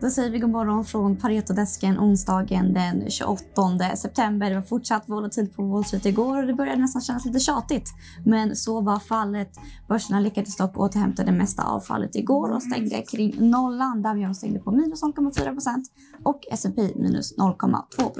Då säger vi god morgon från Paretodesken onsdagen den 28 september. Det var fortsatt volatilt på Wall Street igår och det började nästan kännas lite tjatigt. Men så var fallet. Börserna lyckades dock återhämta det mesta av fallet igår och stängde kring nollan. Dow Jones stängde på minus 0,4 och S&P minus 0,2.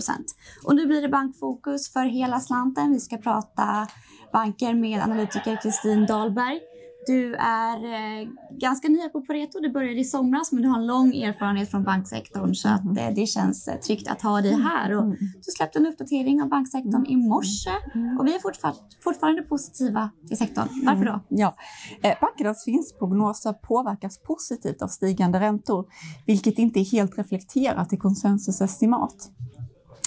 Och nu blir det bankfokus för hela slanten. Vi ska prata banker med analytiker Kristin Dahlberg. Du är eh, ganska ny på Pareto. Du började i somras, men du har en lång erfarenhet från banksektorn så att, eh, det känns eh, tryggt att ha dig mm. här. Och mm. du släppte en uppdatering av banksektorn i morse mm. och vi är fortfar fortfarande positiva till sektorn. Varför då? Ja, eh, bankernas vinstprognoser påverkas positivt av stigande räntor, vilket inte är helt reflekterat i konsensusestimat.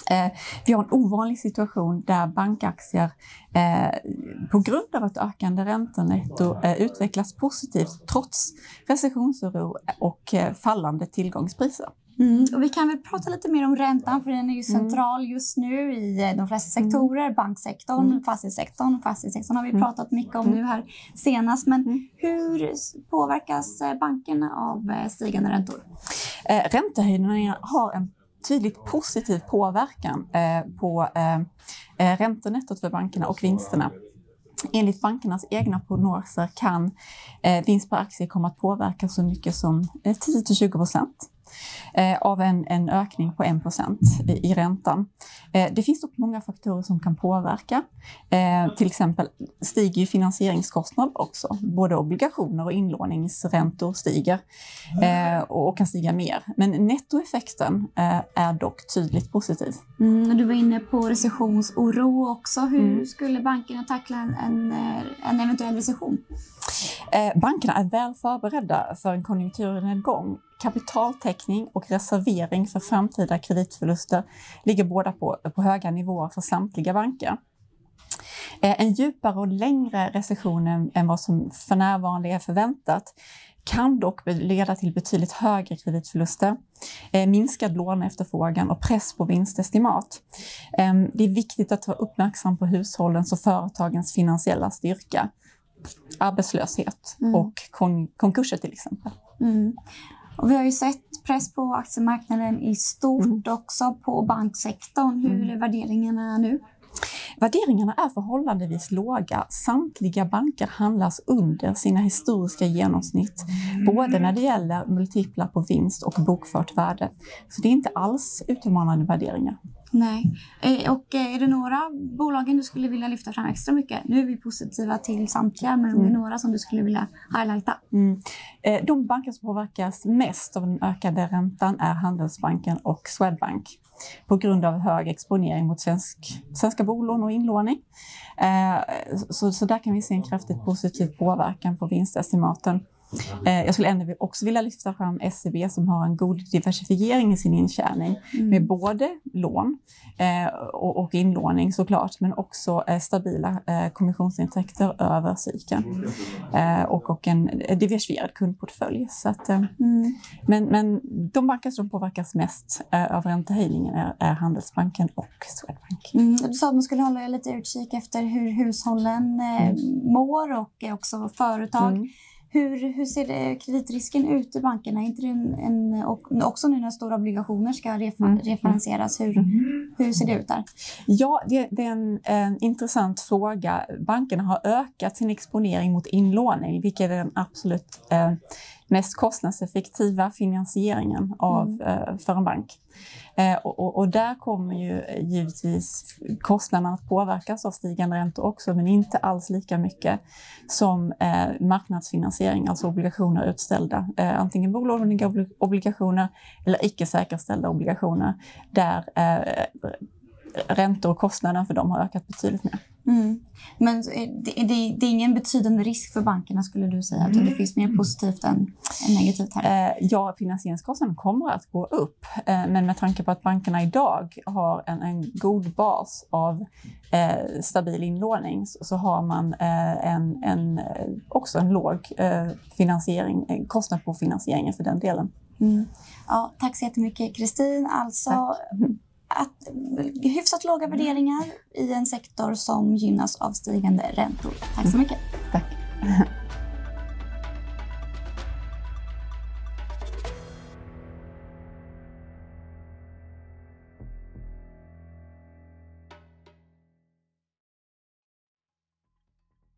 Eh, vi har en ovanlig situation där bankaktier eh, på grund av ett ökande räntenetto eh, utvecklas positivt trots recessionsoro och fallande tillgångspriser. Mm. Och vi kan väl prata lite mer om räntan, för den är ju mm. central mm. just nu i de flesta mm. sektorer. Mm. Banksektorn, mm. fastighetssektorn. Fastighetssektorn har vi mm. pratat mycket om nu här senast. Men hur påverkas bankerna av stigande räntor? Eh, räntehöjningarna har en tydligt positiv påverkan eh, på eh, eh, räntenettot för bankerna och vinsterna. Enligt bankernas egna prognoser kan eh, vinst per aktie komma att påverka så mycket som 10 20 procent av en, en ökning på 1 i, räntan. Eh, det finns dock många faktorer som kan påverka. Eh, till exempel stiger ju finansieringskostnader också. Både obligationer och inlåningsräntor stiger eh, och, kan stiga mer. Men nettoeffekten eh, är dock tydligt positiv. Mm, du var inne på recessionsoro också. Hur mm. skulle bankerna tackla en, en eventuell recession? Eh, bankerna är väl förberedda för en konjunkturnedgång kapitaltäckning och reservering för framtida kreditförluster ligger båda på, på höga nivåer för samtliga banker. Eh, en djupare och längre recession än vad som för närvarande är förväntat kan dock leda till betydligt högre kreditförluster, eh, minskad låneefterfrågan och press på vinstestimat. Ehm, det är viktigt att vara uppmärksam på hushållens och företagens finansiella styrka, arbetslöshet mm. och kon konkurser till exempel. Mm. Och vi har ju sett press på aktiemarknaden i stort mm. också på banksektorn. Hur mm. är värderingarna nu? Värderingarna är förhållandevis låga. Samtliga banker handlas under sina historiska genomsnitt, både när det gäller multiplar på vinst och bokfört värde. Så det är inte alls utmanande värderingar. Nej. Eh, och eh, är det några bolagen du skulle vilja lyfta fram extra mycket? Nu är vi positiva till samtliga, men om det är mm. några som du skulle vilja highlighta? Mm. Eh, de banker som påverkas mest av den ökade räntan är Handelsbanken och Swedbank på grund av hög exponering mot svensk, svenska bolån och inlåning. Så, så där kan vi se en kraftigt positiv påverkan på vinstestimaten. Eh, jag skulle ändå också vilja lyfta fram SEB som har en god diversifiering i sin intjäning mm. med både lån eh, och inlåning såklart, men också eh, stabila kommissionsintäkter över cykeln och en diversifierad kundportfölj. Så att, mm. men, men de banker som påverkas mest av räntehöjningen är, är Handelsbanken och Swedbank. Mm. Du sa att man skulle hålla lite utkik efter hur hushållen mm. mår och också företag. Hur, hur ser det, kreditrisken ut i bankerna? inte en, en, och också nu när stora obligationer ska refer, mm. referenseras, hur, mm. hur ser det ut där? Ja, det, det är en, en, intressant fråga. Bankerna har ökat sin exponering mot inlåning, vilket är den absolut eh, mest kostnadseffektiva finansieringen av, mm. eh, för en bank. Eh, och, och, där kommer ju givetvis kostnaderna att påverkas av stigande räntor också, men inte alls lika mycket som eh, marknadsfinansiering, alltså obligationer utställda, eh, antingen bolånade obligationer eller icke säkerställda obligationer, där eh, räntor och kostnaderna för dem har ökat betydligt mer. Mm. Men det, det, det, är ingen betydande risk för bankerna skulle du säga? Att det finns mer positivt än, än negativt här? Eh, ja, finansieringskostnaden kommer att gå upp. Eh, men med tanke på att bankerna idag har en, en god bas av eh, stabil inlåning så, så har man eh, en, en, också en låg eh, finansiering, kostnad på finansieringen för den delen. Mm. Ja, tack så jättemycket Kristin. Alltså, tack att hyfsat låga värderingar i en sektor som gynnas av stigande räntor. Tack så mycket. Tack.